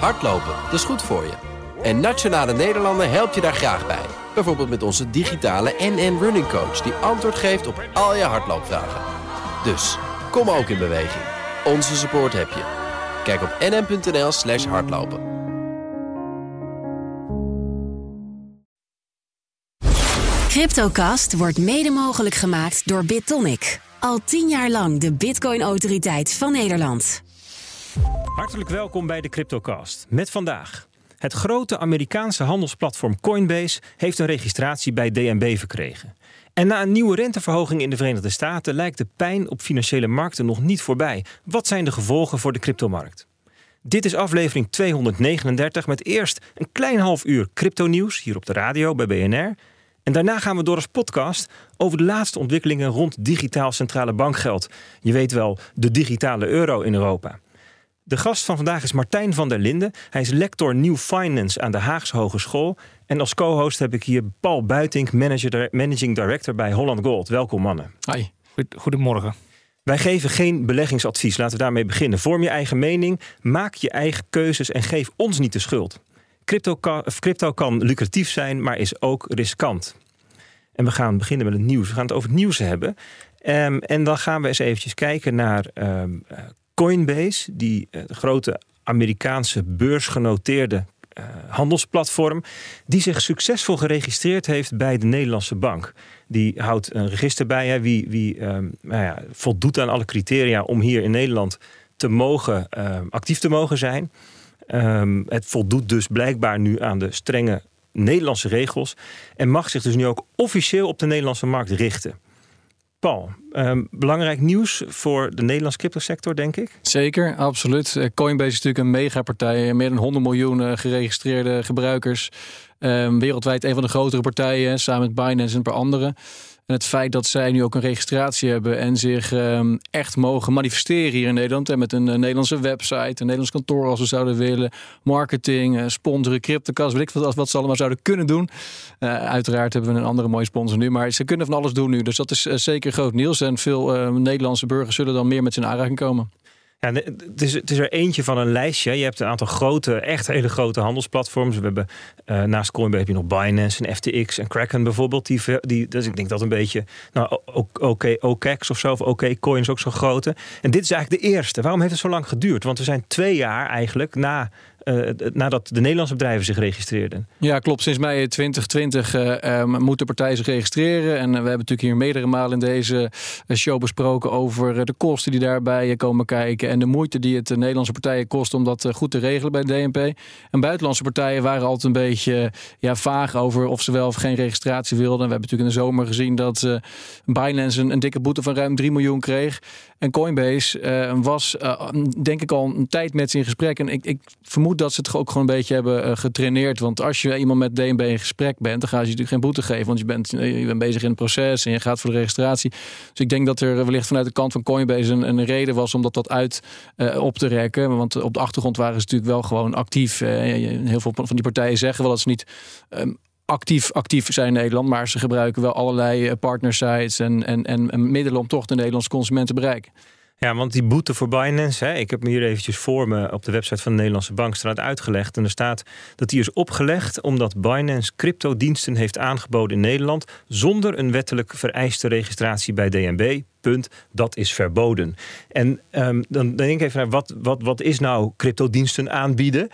Hardlopen, dat is goed voor je. En Nationale Nederlanden helpt je daar graag bij. Bijvoorbeeld met onze digitale NN Running Coach... die antwoord geeft op al je hardloopvragen. Dus, kom ook in beweging. Onze support heb je. Kijk op nn.nl slash hardlopen. Cryptocast wordt mede mogelijk gemaakt door BitTonic. Al tien jaar lang de Bitcoin-autoriteit van Nederland. Hartelijk welkom bij de Cryptocast. Met vandaag. Het grote Amerikaanse handelsplatform Coinbase heeft een registratie bij DNB verkregen. En na een nieuwe renteverhoging in de Verenigde Staten lijkt de pijn op financiële markten nog niet voorbij. Wat zijn de gevolgen voor de cryptomarkt? Dit is aflevering 239 met eerst een klein half uur crypto-nieuws hier op de radio bij BNR. En daarna gaan we door als podcast over de laatste ontwikkelingen rond digitaal centrale bankgeld. Je weet wel, de digitale euro in Europa. De gast van vandaag is Martijn van der Linden. Hij is lector New Finance aan de Haagse Hogeschool. En als co-host heb ik hier Paul Buitink, manager, managing director bij Holland Gold. Welkom mannen. Hi, goedemorgen. Wij geven geen beleggingsadvies, laten we daarmee beginnen. Vorm je eigen mening, maak je eigen keuzes en geef ons niet de schuld. Crypto kan, crypto kan lucratief zijn, maar is ook riskant. En we gaan beginnen met het nieuws. We gaan het over het nieuws hebben. Um, en dan gaan we eens eventjes kijken naar um, Coinbase, die de grote Amerikaanse beursgenoteerde uh, handelsplatform, die zich succesvol geregistreerd heeft bij de Nederlandse bank. Die houdt een register bij hè, wie, wie um, nou ja, voldoet aan alle criteria om hier in Nederland te mogen, actief te mogen zijn. Um, het voldoet dus blijkbaar nu aan de strenge Nederlandse regels en mag zich dus nu ook officieel op de Nederlandse markt richten. Paul, um, belangrijk nieuws voor de Nederlandse cryptosector, denk ik? Zeker, absoluut. Eh, Coinbase is natuurlijk een megapartij. Meer dan 100 miljoen eh, geregistreerde gebruikers. Um, wereldwijd een van de grotere partijen, samen met Binance en een paar andere. En het feit dat zij nu ook een registratie hebben en zich um, echt mogen manifesteren hier in Nederland. En met een, een, Nederlandse website, een Nederlands kantoor als we zouden willen. Marketing, uh, sponsoren, cryptocast, weet ik wat, wat ze allemaal zouden kunnen doen. Uh, uiteraard hebben we een andere mooie sponsor nu. Maar ze kunnen van alles doen nu. Dus dat is zeker groot nieuws. En veel Nederlandse burgers zullen dan meer met zijn aanraking komen. Het, is, het is er eentje van een lijstje. Je hebt een aantal grote, echt hele grote handelsplatforms. We hebben uh, naast Coinbase heb je nog Binance en FTX en Kraken bijvoorbeeld. Die, die, dus ik denk dat een beetje, nou, okay, OKEx of zo, of oké, Coins ook zo'n grote. En dit is eigenlijk de eerste. Waarom heeft het zo lang geduurd? Want we zijn twee jaar eigenlijk na uh, nadat de Nederlandse bedrijven zich registreerden. Ja, klopt. Sinds mei 2020 uh, um, moeten partijen zich registreren. En we hebben natuurlijk hier meerdere malen in deze show besproken over de kosten die daarbij komen kijken. En de moeite die het de Nederlandse partijen kost om dat goed te regelen bij de DNP. En buitenlandse partijen waren altijd een beetje ja, vaag over of ze wel of geen registratie wilden. We hebben natuurlijk in de zomer gezien dat Binance een, een dikke boete van ruim 3 miljoen kreeg. En Coinbase uh, was, uh, denk ik, al een tijd met ze in gesprek. En ik, ik vermoed dat ze het ook gewoon een beetje hebben uh, getraineerd. Want als je iemand met DNB in gesprek bent, dan gaan ze je natuurlijk geen boete geven. Want je bent, je bent bezig in het proces en je gaat voor de registratie. Dus ik denk dat er wellicht vanuit de kant van Coinbase een, een reden was om dat, dat uit op te rekken. Want op de achtergrond waren ze natuurlijk wel gewoon actief. heel veel van die partijen zeggen wel dat ze niet. Um, actief, actief zijn in Nederland. Maar ze gebruiken wel allerlei eh, partnersites en, en, en, middelen om toch de Nederlandse consument te bereiken. Ja, want die boete voor Binance, hè, ik heb me hier eventjes voor me op de website van de Nederlandse Bank staat uitgelegd. En er staat dat die is opgelegd omdat Binance cryptodiensten heeft aangeboden in Nederland zonder een wettelijk vereiste registratie bij DNB. Punt, dat is verboden. En um, dan denk ik even naar wat, wat, wat is nou cryptodiensten aanbieden?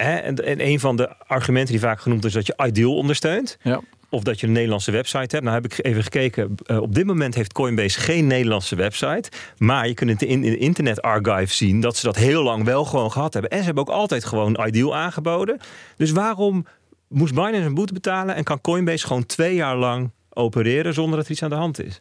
En, en een van de argumenten die vaak genoemd is dat je Ideal ondersteunt. Ja. Of dat je een Nederlandse website hebt. Nou heb ik even gekeken. Uh, op dit moment heeft Coinbase geen Nederlandse website. Maar je kunt in, in de internet archive zien dat ze dat heel lang wel gewoon gehad hebben. En ze hebben ook altijd gewoon Ideal aangeboden. Dus waarom moest Binance een boete betalen en kan Coinbase gewoon twee jaar lang opereren zonder dat er iets aan de hand is?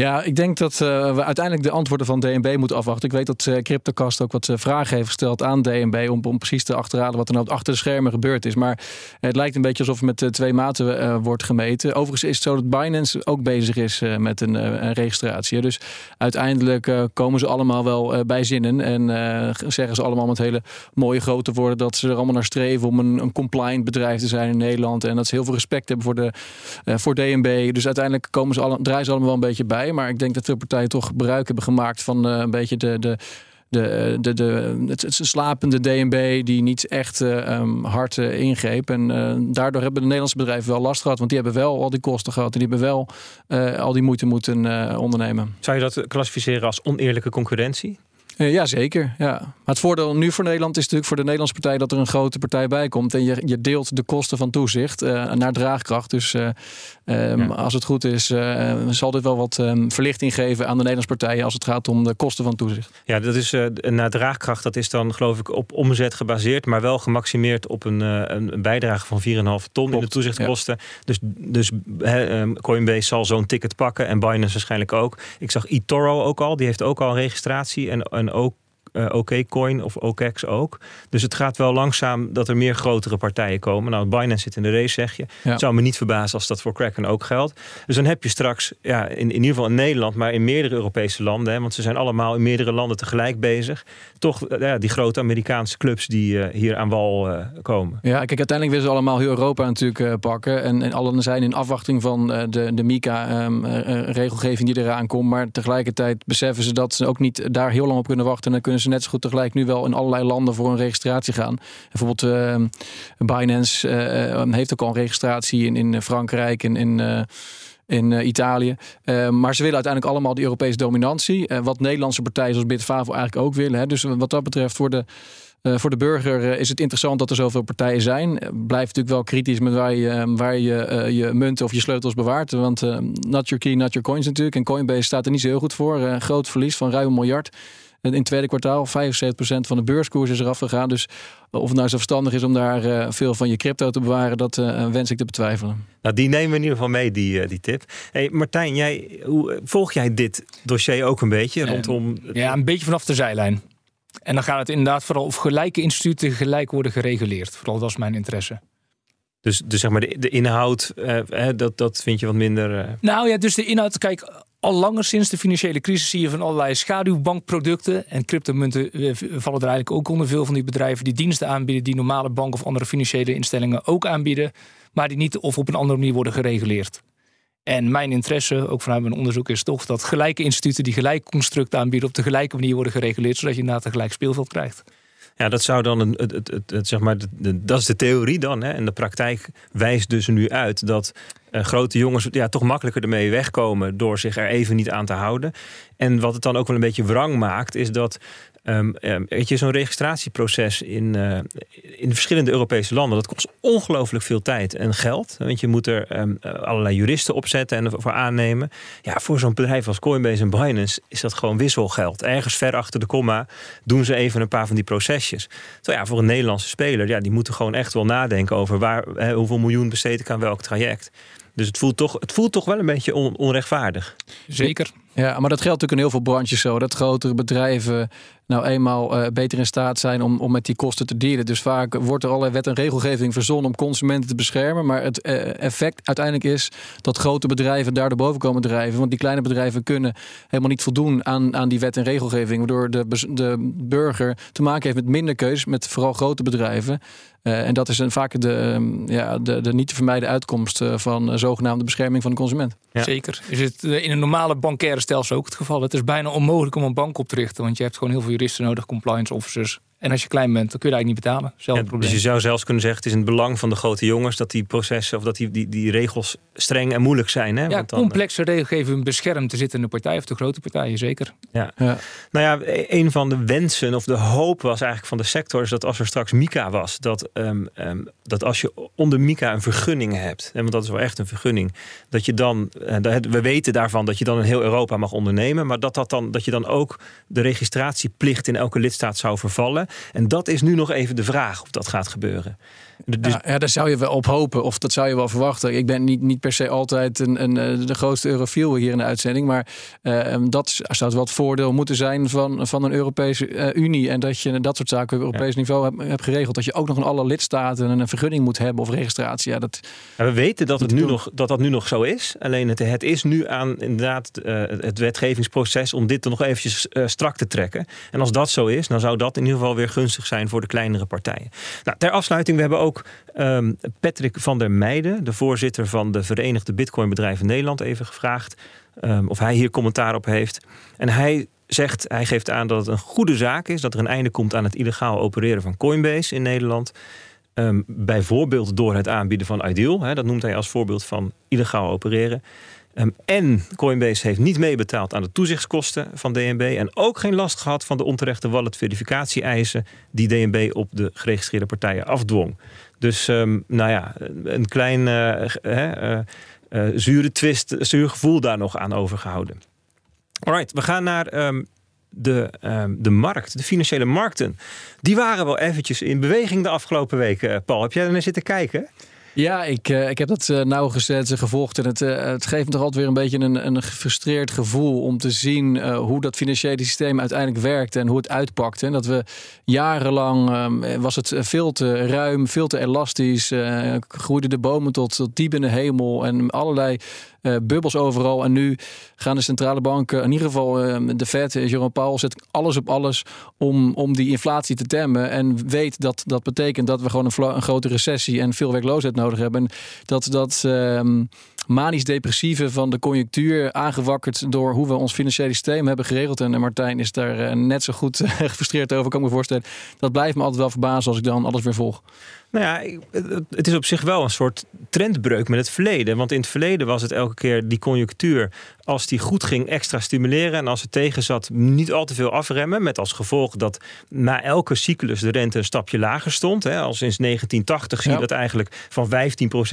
Ja, ik denk dat uh, we uiteindelijk de antwoorden van DNB moeten afwachten. Ik weet dat uh, Cryptocast ook wat uh, vragen heeft gesteld aan DNB om, om precies te achterhalen wat er nou achter de schermen gebeurd is. Maar het lijkt een beetje alsof met twee maten wordt gemeten. Overigens is het zo dat Binance ook bezig is met een, een, registratie. Dus uiteindelijk komen ze allemaal wel bij zinnen en zeggen ze allemaal met hele mooie grote woorden dat ze er allemaal naar streven om een, een compliant bedrijf te zijn in Nederland. En dat ze heel veel respect hebben voor, de, voor DNB. Dus uiteindelijk komen ze alle, draaien ze allemaal wel een beetje bij. Maar ik denk dat de partijen toch gebruik hebben gemaakt van uh, een beetje de, de de, de, de, het, slapende DNB die niet echt um, hard ingreep. En daardoor hebben de Nederlandse bedrijven wel last gehad. Want die hebben wel al die kosten gehad. En die hebben wel al die moeite moeten ondernemen. Zou je dat klassificeren als oneerlijke concurrentie? Uh, ja, zeker. Ja. Maar het voordeel nu voor Nederland is natuurlijk voor de Nederlandse partij dat er een grote partij bij komt. En je, je deelt de kosten van toezicht uh, naar draagkracht. Dus uh, um, als het goed is, zal dit wel wat um, verlichting geven aan de Nederlandse partijen als het gaat om de kosten van toezicht. Ja, dat is naar draagkracht. Dat is dan geloof ik op omzet gebaseerd, maar wel gemaximeerd op een, een bijdrage van 4,5 ton in de toezichtkosten. Dus, dus um, Coinbase zal zo'n ticket pakken en Binance waarschijnlijk ook. Ik zag eToro ook al, die heeft ook al een registratie en, en ook uh, OKCoin of OKEX ook. Dus het gaat wel langzaam dat er meer grotere partijen komen. Nou, Binance zit in de race, zeg je. Het zou me niet verbazen als dat voor Kraken ook geldt. Dus dan heb je straks, ja, in, in ieder geval in Nederland, maar in meerdere Europese landen, hè, want ze zijn allemaal in meerdere landen tegelijk bezig. Toch eh, ja, die grote Amerikaanse clubs die uh, hier aan wal uh, komen. Ja, kijk, uiteindelijk willen ze allemaal heel Europa natuurlijk pakken. En, en allen zijn in afwachting van de, de MICA-regelgeving um, die eraan komt. Maar tegelijkertijd beseffen ze dat ze ook niet daar heel lang op kunnen wachten. En dan kunnen ze net zo goed tegelijk nu wel in allerlei landen voor een registratie gaan. Bijvoorbeeld uh, Binance uh, heeft ook al een registratie in, in Frankrijk en in, in Italië. maar ze willen uiteindelijk allemaal die Europese dominantie. wat Nederlandse partijen zoals Bitfavo eigenlijk ook willen. Hè. Dus wat dat betreft voor de... Voor de burger is het interessant dat er zoveel partijen zijn. Blijf natuurlijk wel kritisch met waar je, waar je je munten of je sleutels bewaart. Want not your key, not your coins natuurlijk. En Coinbase staat er niet zo heel goed voor. groot verlies van ruim een miljard in het tweede kwartaal 75% van de beurskoers is eraf gegaan. Dus of het nou zo verstandig is om daar uh, veel van je crypto te bewaren, dat uh, wens ik te betwijfelen. Nou, die nemen we in ieder geval mee, die, uh, die tip. Hey, Martijn, jij, hoe, volg jij dit dossier ook een beetje rondom... Ja, een beetje vanaf de zijlijn. En dan gaat het inderdaad vooral of gelijke instituten gelijk worden gereguleerd. Vooral dat is mijn interesse. Dus, dus zeg maar de, de inhoud, dat, dat vind je wat minder. Nou ja, dus de inhoud, kijk, al langer sinds de financiële crisis zie je van allerlei schaduwbankproducten. En cryptomunten eh, vallen er eigenlijk ook onder. Veel van die bedrijven die diensten aanbieden, die normale banken of andere financiële instellingen ook aanbieden. Maar die niet of op een andere manier worden gereguleerd. En mijn interesse, ook vanuit mijn onderzoek, is toch dat gelijke instituten die gelijk construct aanbieden op de gelijke manier worden gereguleerd, zodat je inderdaad een gelijk speelveld krijgt. Ja, dat zou dan een, het, het, zeg maar, dat is de theorie dan. Hè? En de praktijk wijst dus nu uit dat uh, grote jongens ja, toch makkelijker ermee wegkomen door zich er even niet aan te houden. En wat het dan ook wel een beetje wrang maakt, is dat Um, weet je, zo'n registratieproces in, uh, in verschillende Europese landen, dat kost ongelooflijk veel tijd en geld. Want je moet er um, allerlei juristen opzetten en ervoor aannemen. Ja, voor zo'n bedrijf als Coinbase en Binance is dat gewoon wisselgeld. Ergens ver achter de komma doen ze even een paar van die procesjes. Terwijl ja, voor een Nederlandse speler, ja, die moeten gewoon echt wel nadenken over waar, hè, hoeveel miljoen besteed ik aan welk traject. Dus het voelt toch, het voelt toch wel een beetje onrechtvaardig. Zeker. Ja, maar dat geldt natuurlijk in heel veel branches zo. Dat grotere bedrijven nou eenmaal uh, beter in staat zijn om, om met die kosten te dealen. Dus vaak wordt er allerlei wet en regelgeving verzonnen om consumenten te beschermen. Maar het uh, effect uiteindelijk is dat grote bedrijven daardoor boven komen drijven. Want die kleine bedrijven kunnen helemaal niet voldoen aan, aan die wet en regelgeving. Waardoor de, de burger te maken heeft met minder keus, met vooral grote bedrijven. Uh, en dat is een, vaak de, um, ja, de, de niet te vermijden uitkomst van zogenaamde bescherming van de consument. Ja. Zeker. Is het in een normale bankaire stelsel ook het geval? Het is bijna onmogelijk om een bank op te richten, want je hebt gewoon heel veel juristen nodig, compliance officers. En als je klein bent, dan kun je eigenlijk niet betalen. Ja, dus je zou zelfs kunnen zeggen, het is in het belang van de grote jongens dat die processen of dat die, die, die regels streng en moeilijk zijn. Hè? Ja, Want dan, complexe regelgeving beschermt de zittende partij of de grote partijen, zeker. Ja. ja. Nou ja, e-, een van de wensen of de hoop was eigenlijk van de sector is dat als er straks Mica was, dat, um, um, dat als je onder Mica een vergunning hebt, want dat is wel echt een vergunning, dat je dan, uh, we weten daarvan dat je dan in heel Europa mag ondernemen, maar dat, dat, dan, dat je dan ook de registratieplicht in elke lidstaat zou vervallen. En dat is nu nog even de vraag of dat gaat gebeuren. Dus... Ja, daar zou je wel op hopen, of dat zou je wel verwachten. Ik ben niet, niet per se altijd een, een, eh, de grootste eurofiel hier in de uitzending. Maar uh, dat zou wel het voordeel moeten zijn van, van een Europese uh, Unie. En dat je dat soort zaken op Europees niveau hebt, hebt, geregeld. Dat je ook nog in alle lidstaten een vergunning moet hebben of registratie. Ja, dat, ja, we weten dat, het nu nog, dat dat nu nog zo is. Alleen het, het is nu aan inderdaad het wetgevingsproces om dit er nog eventjes strak te trekken. En als dat zo is, dan zou dat in ieder geval weer gunstig zijn voor de kleinere partijen. Nou, ter afsluiting, we hebben ook um, Patrick van der Meijden, de voorzitter van de Verenigde Bitcoinbedrijven Nederland, even gevraagd um, of hij hier commentaar op heeft. En hij zegt, hij geeft aan dat het een goede zaak is dat er een einde komt aan het illegaal opereren van Coinbase in Nederland. Ehm, bijvoorbeeld door het aanbieden van Ideal. Hè, dat noemt hij als voorbeeld van illegaal opereren. Ehm, en Coinbase heeft niet meebetaald aan de toezichtskosten van DNB. En ook geen last gehad van de onterechte wallet verificatie-eisen die DNB op de geregistreerde partijen afdwong. Dus um, nou ja, een klein uh, uh, zure twist, zuur gevoel daar nog aan overgehouden. Alright, we gaan naar um, de, de markt, de financiële markten. Die waren wel eventjes in beweging de afgelopen weken, Paul. Heb jij er naar zitten kijken? Ja, ik, uh, ik heb dat uh, nauwgezet gevolgd. En het, uh, het geeft me toch altijd weer een beetje een, een gefrustreerd gevoel om te zien hoe dat financiële systeem uiteindelijk werkt en hoe het uitpakt. En dat we jarenlang um, was het veel te ruim, veel te elastisch. groeiden de bomen tot, tot diep in de hemel en allerlei uh, bubbels overal. En nu gaan de centrale banken, in ieder geval uh, de Fed, Jerome Powell, zet alles op alles om, om die inflatie te temmen. En weet dat dat betekent dat we gewoon een, grote recessie en veel werkloosheid nodig hebben. En dat dat um, manisch-depressieve van de conjunctuur aangewakkerd door hoe we ons financiële systeem hebben geregeld. En Martijn is daar net zo goed gefrustreerd over, kan ik me voorstellen. Dat blijft me altijd wel verbazen als ik dan alles weer volg. Nou ja, het is op zich wel een soort trendbreuk met het verleden. Want in het verleden was het elke keer die conjunctuur, als die goed ging, extra stimuleren. En als het tegen zat, niet al te veel afremmen. Met als gevolg dat na elke cyclus de rente een stapje lager stond. Hè. Al sinds 1980 zie je ja. dat eigenlijk van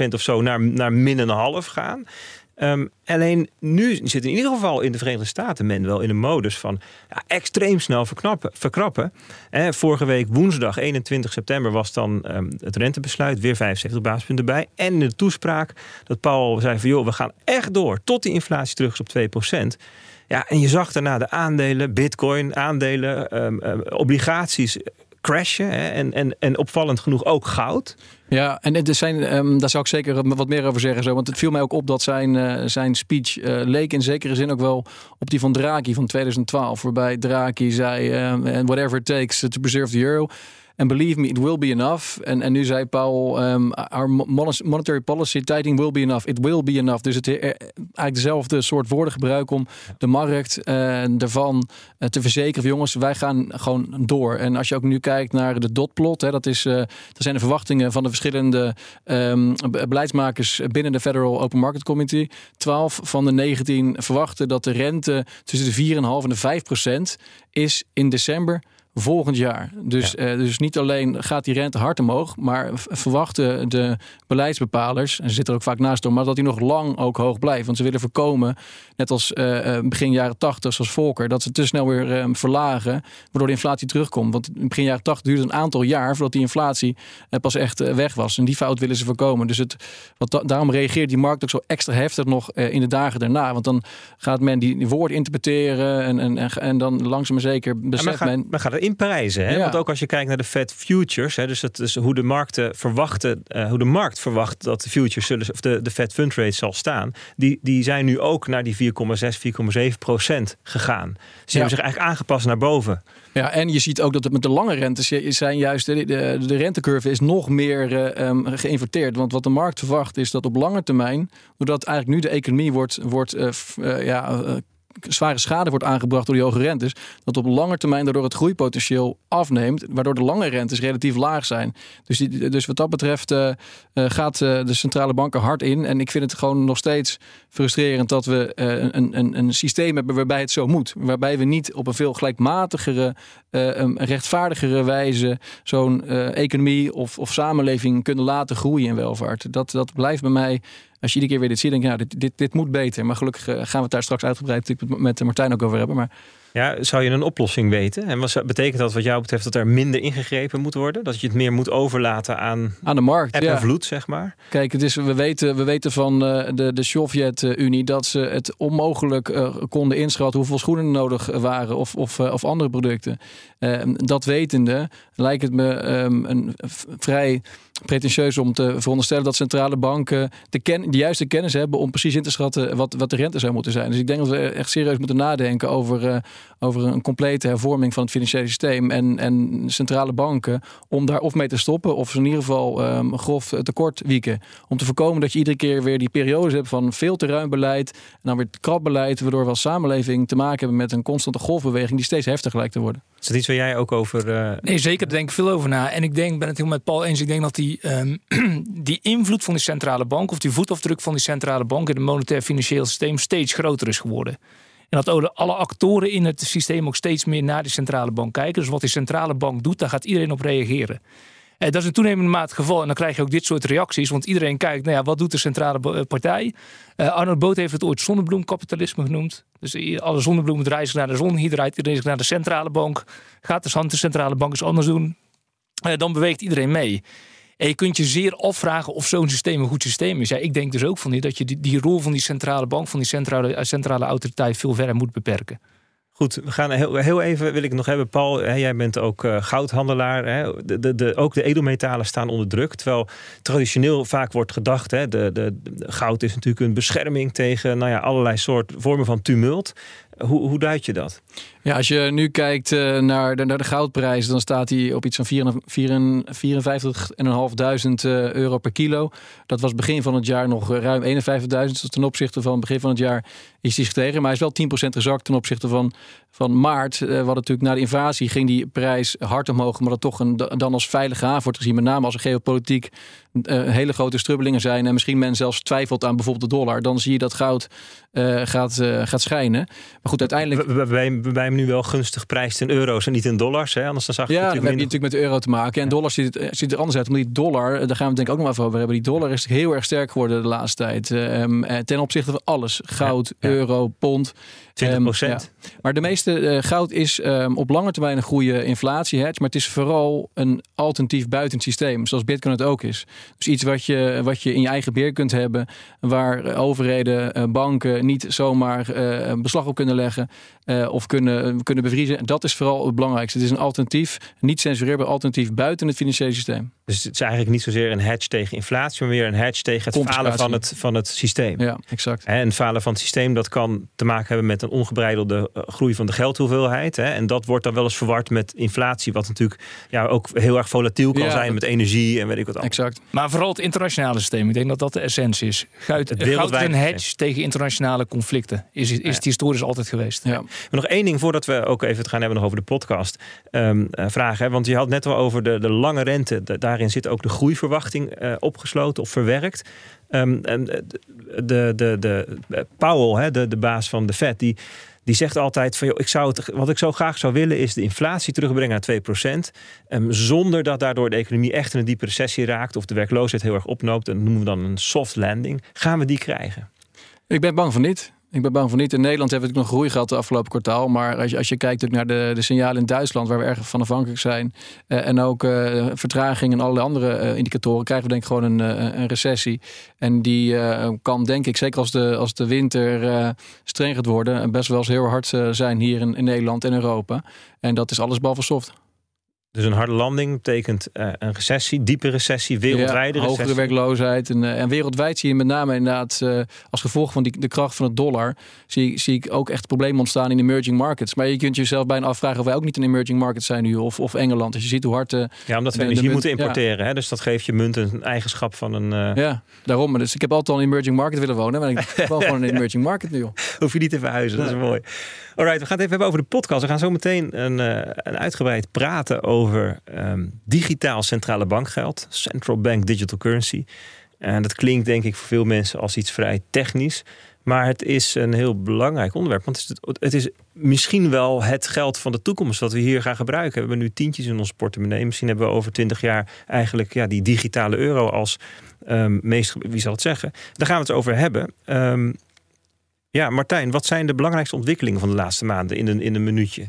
15% of zo naar, naar min een half gaan. Um, alleen nu zit in ieder geval in de Verenigde Staten men wel in een modus van extreem snel verknappen, verkrappen. Vorige week woensdag 21 september was dan um, het rentebesluit, weer 75 basispunten bij. En de toespraak dat Paul zei van joh, we gaan echt door tot die inflatie terug is op 2%. Ja, en je zag daarna de aandelen, bitcoin, aandelen, um, obligaties crashen. Hè, en, en, en opvallend genoeg ook goud. Ja, en er zijn, um, daar zou ik zeker wat meer over zeggen. Zo, want het viel mij ook op dat zijn, uh, zijn speech uh, leek in zekere zin ook wel op die van Draghi van 2012. Waarbij Draghi zei: uh, whatever it takes to preserve the euro. And believe me, it will be enough. En, en nu zei Paul, um, our monetary policy tightening will be enough. It will be enough. Dus het eigenlijk dezelfde soort woorden gebruiken om de markt uh, ervan uh, te verzekeren. Jongens, wij gaan gewoon door. En als je ook nu kijkt naar de dotplot, hè, dat, is, uh, zijn de verwachtingen van de verschillende um, beleidsmakers binnen de Federal Open Market Committee. 12 van de 19 verwachten dat de rente tussen de 4,5 en de 5 procent is in december volgend jaar. Dus, ja. uh, dus niet alleen gaat die rente hard omhoog, maar verwachten de beleidsbepalers, en ze zitten er ook vaak naast om, maar dat die nog lang ook hoog blijft. Want ze willen voorkomen, net als uh, begin jaren 80, zoals Volker, dat ze te snel weer uh, verlagen, waardoor de inflatie terugkomt. Want in begin jaren 80 duurde een aantal jaar voordat die inflatie pas echt weg was. En die fout willen ze voorkomen. Dus het, wat da daarom reageert die markt ook zo extra heftig nog in de dagen daarna. Want dan gaat men die, woorden interpreteren en, en, en, en dan langzaam maar zeker beseft men... men gaat in prijzen. Hè? Ja. Want ook als je kijkt naar de Fed futures, hè, dus is hoe de markten verwachten, uh, hoe de markt verwacht dat de futures zullen, of de, de Fed fund rate zal staan, die, die zijn nu ook naar die 4,6, 4,7 procent gegaan. Ze ja. hebben zich eigenlijk aangepast naar boven. Ja, en je ziet ook dat het met de lange rentes zijn juist de, de, de rentecurve is nog meer uh, um, geïnverteerd. Want wat de markt verwacht is dat op lange termijn, doordat eigenlijk nu de economie wordt, wordt uh, uh, ja, zware schade wordt aangebracht door die hoge rentes, dat op lange termijn daardoor het groeipotentieel afneemt, waardoor de lange rentes relatief laag zijn. Dus, die, dus wat dat betreft uh, gaat uh, de centrale banken hard in. En ik vind het gewoon nog steeds frustrerend dat we een, een, een systeem hebben waarbij het zo moet. Waarbij we niet op een veel gelijkmatigere, rechtvaardigere wijze zo'n economie of, of samenleving kunnen laten groeien in welvaart. Dat, dat blijft bij mij als je iedere keer weer dit ziet, denk je, nou, dit, dit, dit moet beter. Maar gelukkig gaan we het daar straks uitgebreid met Martijn ook over hebben. Maar ja, zou je een oplossing weten? En wat betekent dat wat jou betreft dat er minder ingegrepen moet worden? Dat je het meer moet overlaten aan, aan de markt, en vloed, zeg maar? Kijk, het is, we, weten, we weten van uh, de, de Sovjet-Unie dat ze het onmogelijk uh, konden inschatten hoeveel schoenen nodig waren of, of, uh, of andere producten. dat wetende lijkt het me um, een vrij pretentieus om te veronderstellen dat centrale banken de, ken, de juiste kennis hebben om precies in te schatten wat, wat de rente zou moeten zijn. Dus ik denk dat we echt serieus moeten nadenken over over een complete hervorming van het financiële systeem en, en centrale banken om daar of mee te stoppen of in ieder geval um, grof tekort wieken. Om te voorkomen dat je iedere keer weer die periodes hebt van veel te ruim beleid en dan weer krapbeleid, waardoor we als samenleving te maken hebben met een constante golfbeweging die steeds heftiger lijkt te worden. Is dat iets waar jij ook over... Uh... Nee, zeker. Daar denk ik veel over na. En ik denk, ben het helemaal met Paul eens, ik denk dat die, um, die invloed van die centrale bank of die voetafdruk van die centrale bank in het monetair financieel systeem steeds groter is geworden. En dat alle actoren in het systeem ook steeds meer naar die centrale bank kijken. Dus wat die centrale bank doet, daar gaat iedereen op reageren. Eh, dat is een toenemende mate geval. En dan krijg je ook dit soort reacties. Want iedereen kijkt, nou ja, wat doet de centrale eh, partij? Uh, Arnold Boot heeft het ooit zonnebloemkapitalisme genoemd. Dus alle zonnebloemen draaien zich naar de zon. Hier draait iedereen zich naar de centrale bank. Gaat de de centrale bank eens anders doen. dan beweegt iedereen mee. En je kunt je zeer afvragen of zo'n systeem een goed systeem is. Ja, ik denk dus ook van niet dat je die, rol van die centrale bank, van die centrale, centrale autoriteit veel verder moet beperken. Goed, we gaan heel, heel even, wil ik nog hebben, Paul. Hè, jij bent ook uh, goudhandelaar. Hè, de, de, de, ook de edelmetalen staan onder druk. Terwijl traditioneel vaak wordt gedacht, hè, de, de, goud is natuurlijk een bescherming tegen nou ja, allerlei soorten vormen van tumult. Hoe, hoe duid je dat? Ja, als je nu kijkt uh, naar, de, naar de goudprijs, dan staat hij op iets van 54.500 uh, euro per kilo. Dat was begin van het jaar nog ruim 51.000. Dus ten opzichte van begin van het jaar is hij gestegen. Maar hij is wel 10% gezakt ten opzichte van, van maart. Wat natuurlijk na de invasie ging die prijs hard omhoog. Maar dat toch een, dan als veilige haven wordt gezien. Met name als er geopolitiek hele grote strubbelingen zijn. En misschien men zelfs twijfelt aan bijvoorbeeld de dollar. Dan zie je dat goud uh, gaat, gaat schijnen. Maar goed, uiteindelijk... We, we, we, we, nu wel gunstig prijs in euro's en niet in dollars. Hè? Anders dan zag je ja, dan heb je natuurlijk met de euro te maken. En dollars ziet, het, ziet er anders uit. Omdat die dollar, daar gaan we het denk ik ook nog even over hebben. Die dollar is heel erg sterk geworden de laatste tijd. Um, ten opzichte van alles. Goud, ja, ja. euro, pond. 20 procent. Um, maar de meeste uh, goud is um, op lange termijn een goede inflatie hedge. Maar het is vooral een alternatief buiten systeem. Zoals Bitcoin het ook is. Dus iets wat je, wat je in je eigen beheer kunt hebben. Waar overheden, banken niet zomaar uh, beslag op kunnen leggen. of kunnen, kunnen bevriezen. Dat is vooral het belangrijkste. Het is een alternatief, niet censureerbaar alternatief buiten het financiële systeem. Dus het is eigenlijk niet zozeer een hedge tegen inflatie, maar meer een hedge tegen het falen van het, van het systeem. Ja, exact. En het falen van het systeem, dat kan te maken hebben met een ongebreidelde groei van de geldhoeveelheid. Hè? En dat wordt dan wel eens verward met inflatie, wat natuurlijk ja, ook heel erg volatiel kan ja, zijn met energie en weet ik wat anders. Exact. Maar vooral het internationale systeem, ik denk dat dat de essentie is. Goud, het goud een hedge tegen internationale conflicten. Is, is het historisch altijd geweest. Ja. Maar nog één ding voordat we ook even het gaan hebben nog over de podcast. Um, uh, vragen, hè? want je had net al over de, de lange rente. De, daarin zit ook de groeiverwachting uh, opgesloten of verwerkt. Um, en de, de, de, de Powell, hè, de, de baas van de Fed, die, die zegt altijd van joh, ik zou het, wat ik zo graag zou willen is de inflatie terugbrengen naar 2%. Um, zonder dat daardoor de economie echt in een diepe recessie raakt of de werkloosheid heel erg opnoopt. En dat noemen we dan een soft landing. Gaan we die krijgen? Ik ben bang van niet. Ik ben bang van niet. In Nederland hebben we nog groei gehad de afgelopen kwartaal. Maar als je, als je kijkt naar de, de signalen in Duitsland, waar we erg van afhankelijk zijn. Uh, en ook uh, vertraging en allerlei andere uh, indicatoren, krijgen we denk ik gewoon een, een recessie. En die kan denk ik, zeker als de, als de winter streng gaat worden, best wel eens heel hard zijn hier in, in Nederland en Europa. En dat is alles behalve soft. Dus een harde landing betekent uh, een recessie, diepe recessie, wereldwijde ja, recessie. hogere werkloosheid. En, uh, en, wereldwijd zie je met name inderdaad uh, als gevolg van die, de kracht van het dollar... Zie, zie ik ook echt problemen ontstaan in emerging markets. Maar je kunt jezelf bijna afvragen of wij ook niet een emerging market zijn nu. Of, of Engeland. Als je ziet hoe hard... ja, omdat we energie munt, moeten importeren. Ja. Hè? Dus dat geeft je munt een eigenschap van een... Ja, daarom. Dus ik heb altijd al een emerging market willen wonen. Maar ik wel gewoon een emerging market nu. Joh. Hoef je niet te verhuizen, dat is mooi. Alright, we gaan het even hebben over de podcast. We gaan zo meteen een, een uitgebreid praten over... Um, digitaal centrale bankgeld, central bank digital currency. En dat klinkt denk ik voor veel mensen als iets vrij technisch. Maar het is een heel belangrijk onderwerp. Want het is, het is misschien wel het geld van de toekomst dat we hier gaan gebruiken. We hebben nu tientjes in ons portemonnee. Misschien hebben we over twintig jaar eigenlijk ja, die digitale euro als um, meest, wie zal het zeggen? Daar gaan we het over hebben. Um, ja, Martijn, wat zijn de belangrijkste ontwikkelingen van de laatste maanden in een, in een minuutje?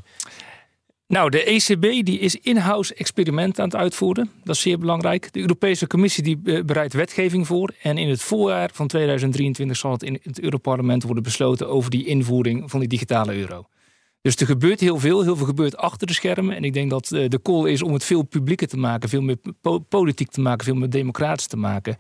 Nou, de ECB die is in-house experimenten aan het uitvoeren. Dat is zeer belangrijk. De Europese Commissie die bereidt wetgeving voor. En in het voorjaar van 2023 zal het in het Europarlement worden besloten over die invoering van die digitale euro. Dus er gebeurt heel veel. Heel veel gebeurt achter de schermen. En ik denk dat eh, de call is om het veel publieker te maken, veel meer politiek te maken, veel meer democratisch te maken.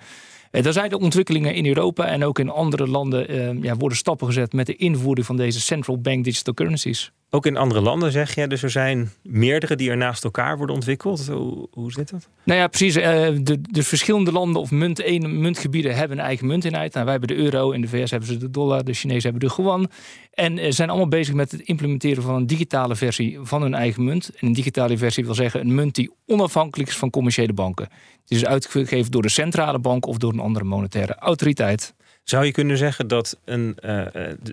Er eh, zijn de ontwikkelingen in Europa en ook in andere landen ja, worden stappen gezet met de invoering van deze central bank digital currencies. Ook in andere landen zeg je, dus er zijn meerdere die er naast elkaar worden ontwikkeld. Hoe, zit dat? Nou ja, precies. Uh, de, de, verschillende landen of munt, muntgebieden hebben een eigen munteenheid. Nou, wij hebben de euro, in de VS hebben ze de dollar, de Chinezen hebben de yuan. En uh, zijn allemaal bezig met het implementeren van een digitale versie van hun eigen munt. En een digitale versie wil zeggen een munt die onafhankelijk is van commerciële banken. Die is uitgegeven door de centrale bank of door een andere monetaire autoriteit. Zou je kunnen zeggen dat een uh,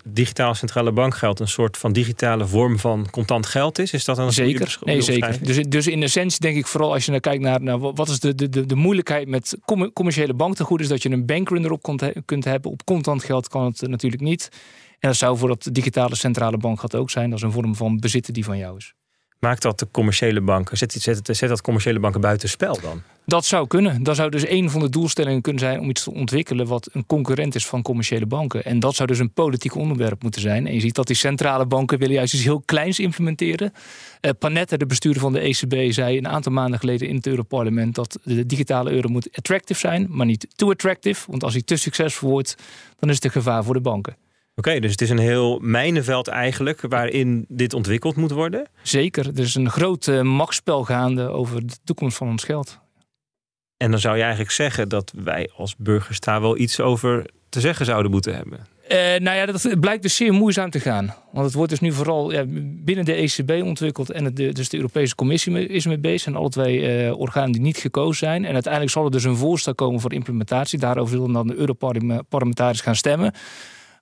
digitaal centrale bankgeld een soort van digitale vorm van contant geld is? Is dat een zeker? Nee, zeker. Dus, dus in essentie denk ik vooral als je naar kijkt naar, naar wat is de, de, de, moeilijkheid met commerciële banktegoed, is dat je een bankrun erop kunt hebben. Op contant geld kan het natuurlijk niet. En dat zou voor dat digitale centrale bankgeld ook zijn. Dat is een vorm van bezitten die van jou is. Maakt dat de commerciële banken, zet, zet, zet dat commerciële banken buiten spel dan? Dat zou kunnen. Dat zou dus een van de doelstellingen kunnen zijn om iets te ontwikkelen wat een concurrent is van commerciële banken. En dat zou dus een politiek onderwerp moeten zijn. En je ziet dat die centrale banken willen juist iets heel kleins implementeren. Uh, Panetta, de bestuurder van de ECB, zei een aantal maanden geleden in het Europarlement dat de digitale euro moet attractive zijn, maar niet too attractive. Want als hij te succesvol wordt, dan is het een gevaar voor de banken. Oké, dus het is een heel mijnenveld eigenlijk waarin dit ontwikkeld moet worden? Zeker. Er is een groot uh, machtsspel gaande over de toekomst van ons geld. En dan zou je eigenlijk zeggen dat wij als burgers daar wel iets over te zeggen zouden moeten hebben. Uh, nou ja, dat blijkt dus zeer moeizaam te gaan. Want het wordt dus nu vooral ja, binnen de ECB ontwikkeld. En het, dus de Europese Commissie is mee bezig. En alle twee uh, organen die niet gekozen zijn. En uiteindelijk zal er dus een voorstel komen voor implementatie. Daarover zullen dan de Europarlementariërs gaan stemmen.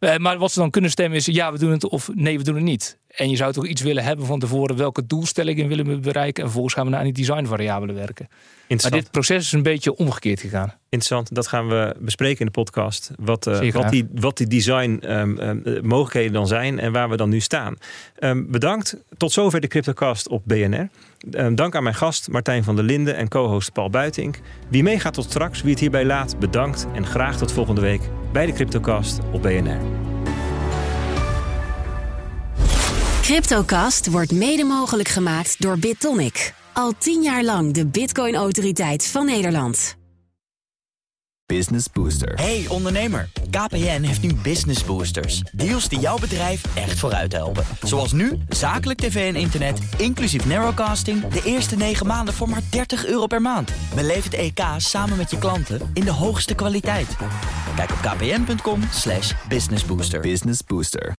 Uh, maar wat ze dan kunnen stemmen is ja, we doen het of nee, we doen het niet. En je zou toch iets willen hebben van tevoren welke doelstellingen willen we bereiken. En vervolgens gaan we naar die designvariabelen werken. Maar dit proces is een beetje omgekeerd gegaan. Interessant, dat gaan we bespreken in de podcast. Wat, uh, wat, die, wat die design um, um, mogelijkheden dan zijn en waar we dan nu staan. Um, bedankt. Tot zover de CryptoCast op BNR. dank aan mijn gast Martijn van der Linden en co-host Paul Buitink. Wie meegaat tot straks, wie het hierbij laat, bedankt. En graag tot volgende week bij de CryptoCast op BNR. CryptoCast wordt mede mogelijk gemaakt door BitTonic. Al tien jaar lang de Bitcoin-autoriteit van Nederland. Business Booster. Hey ondernemer, KPN heeft nu Business Boosters. Deals die jouw bedrijf echt vooruit helpen. Zoals nu, zakelijk tv en internet, inclusief narrowcasting... de eerste 9 maanden voor maar 30 euro per maand. Beleef het EK samen met je klanten in de hoogste kwaliteit. Kijk op kpn.com businessbooster. Business Booster.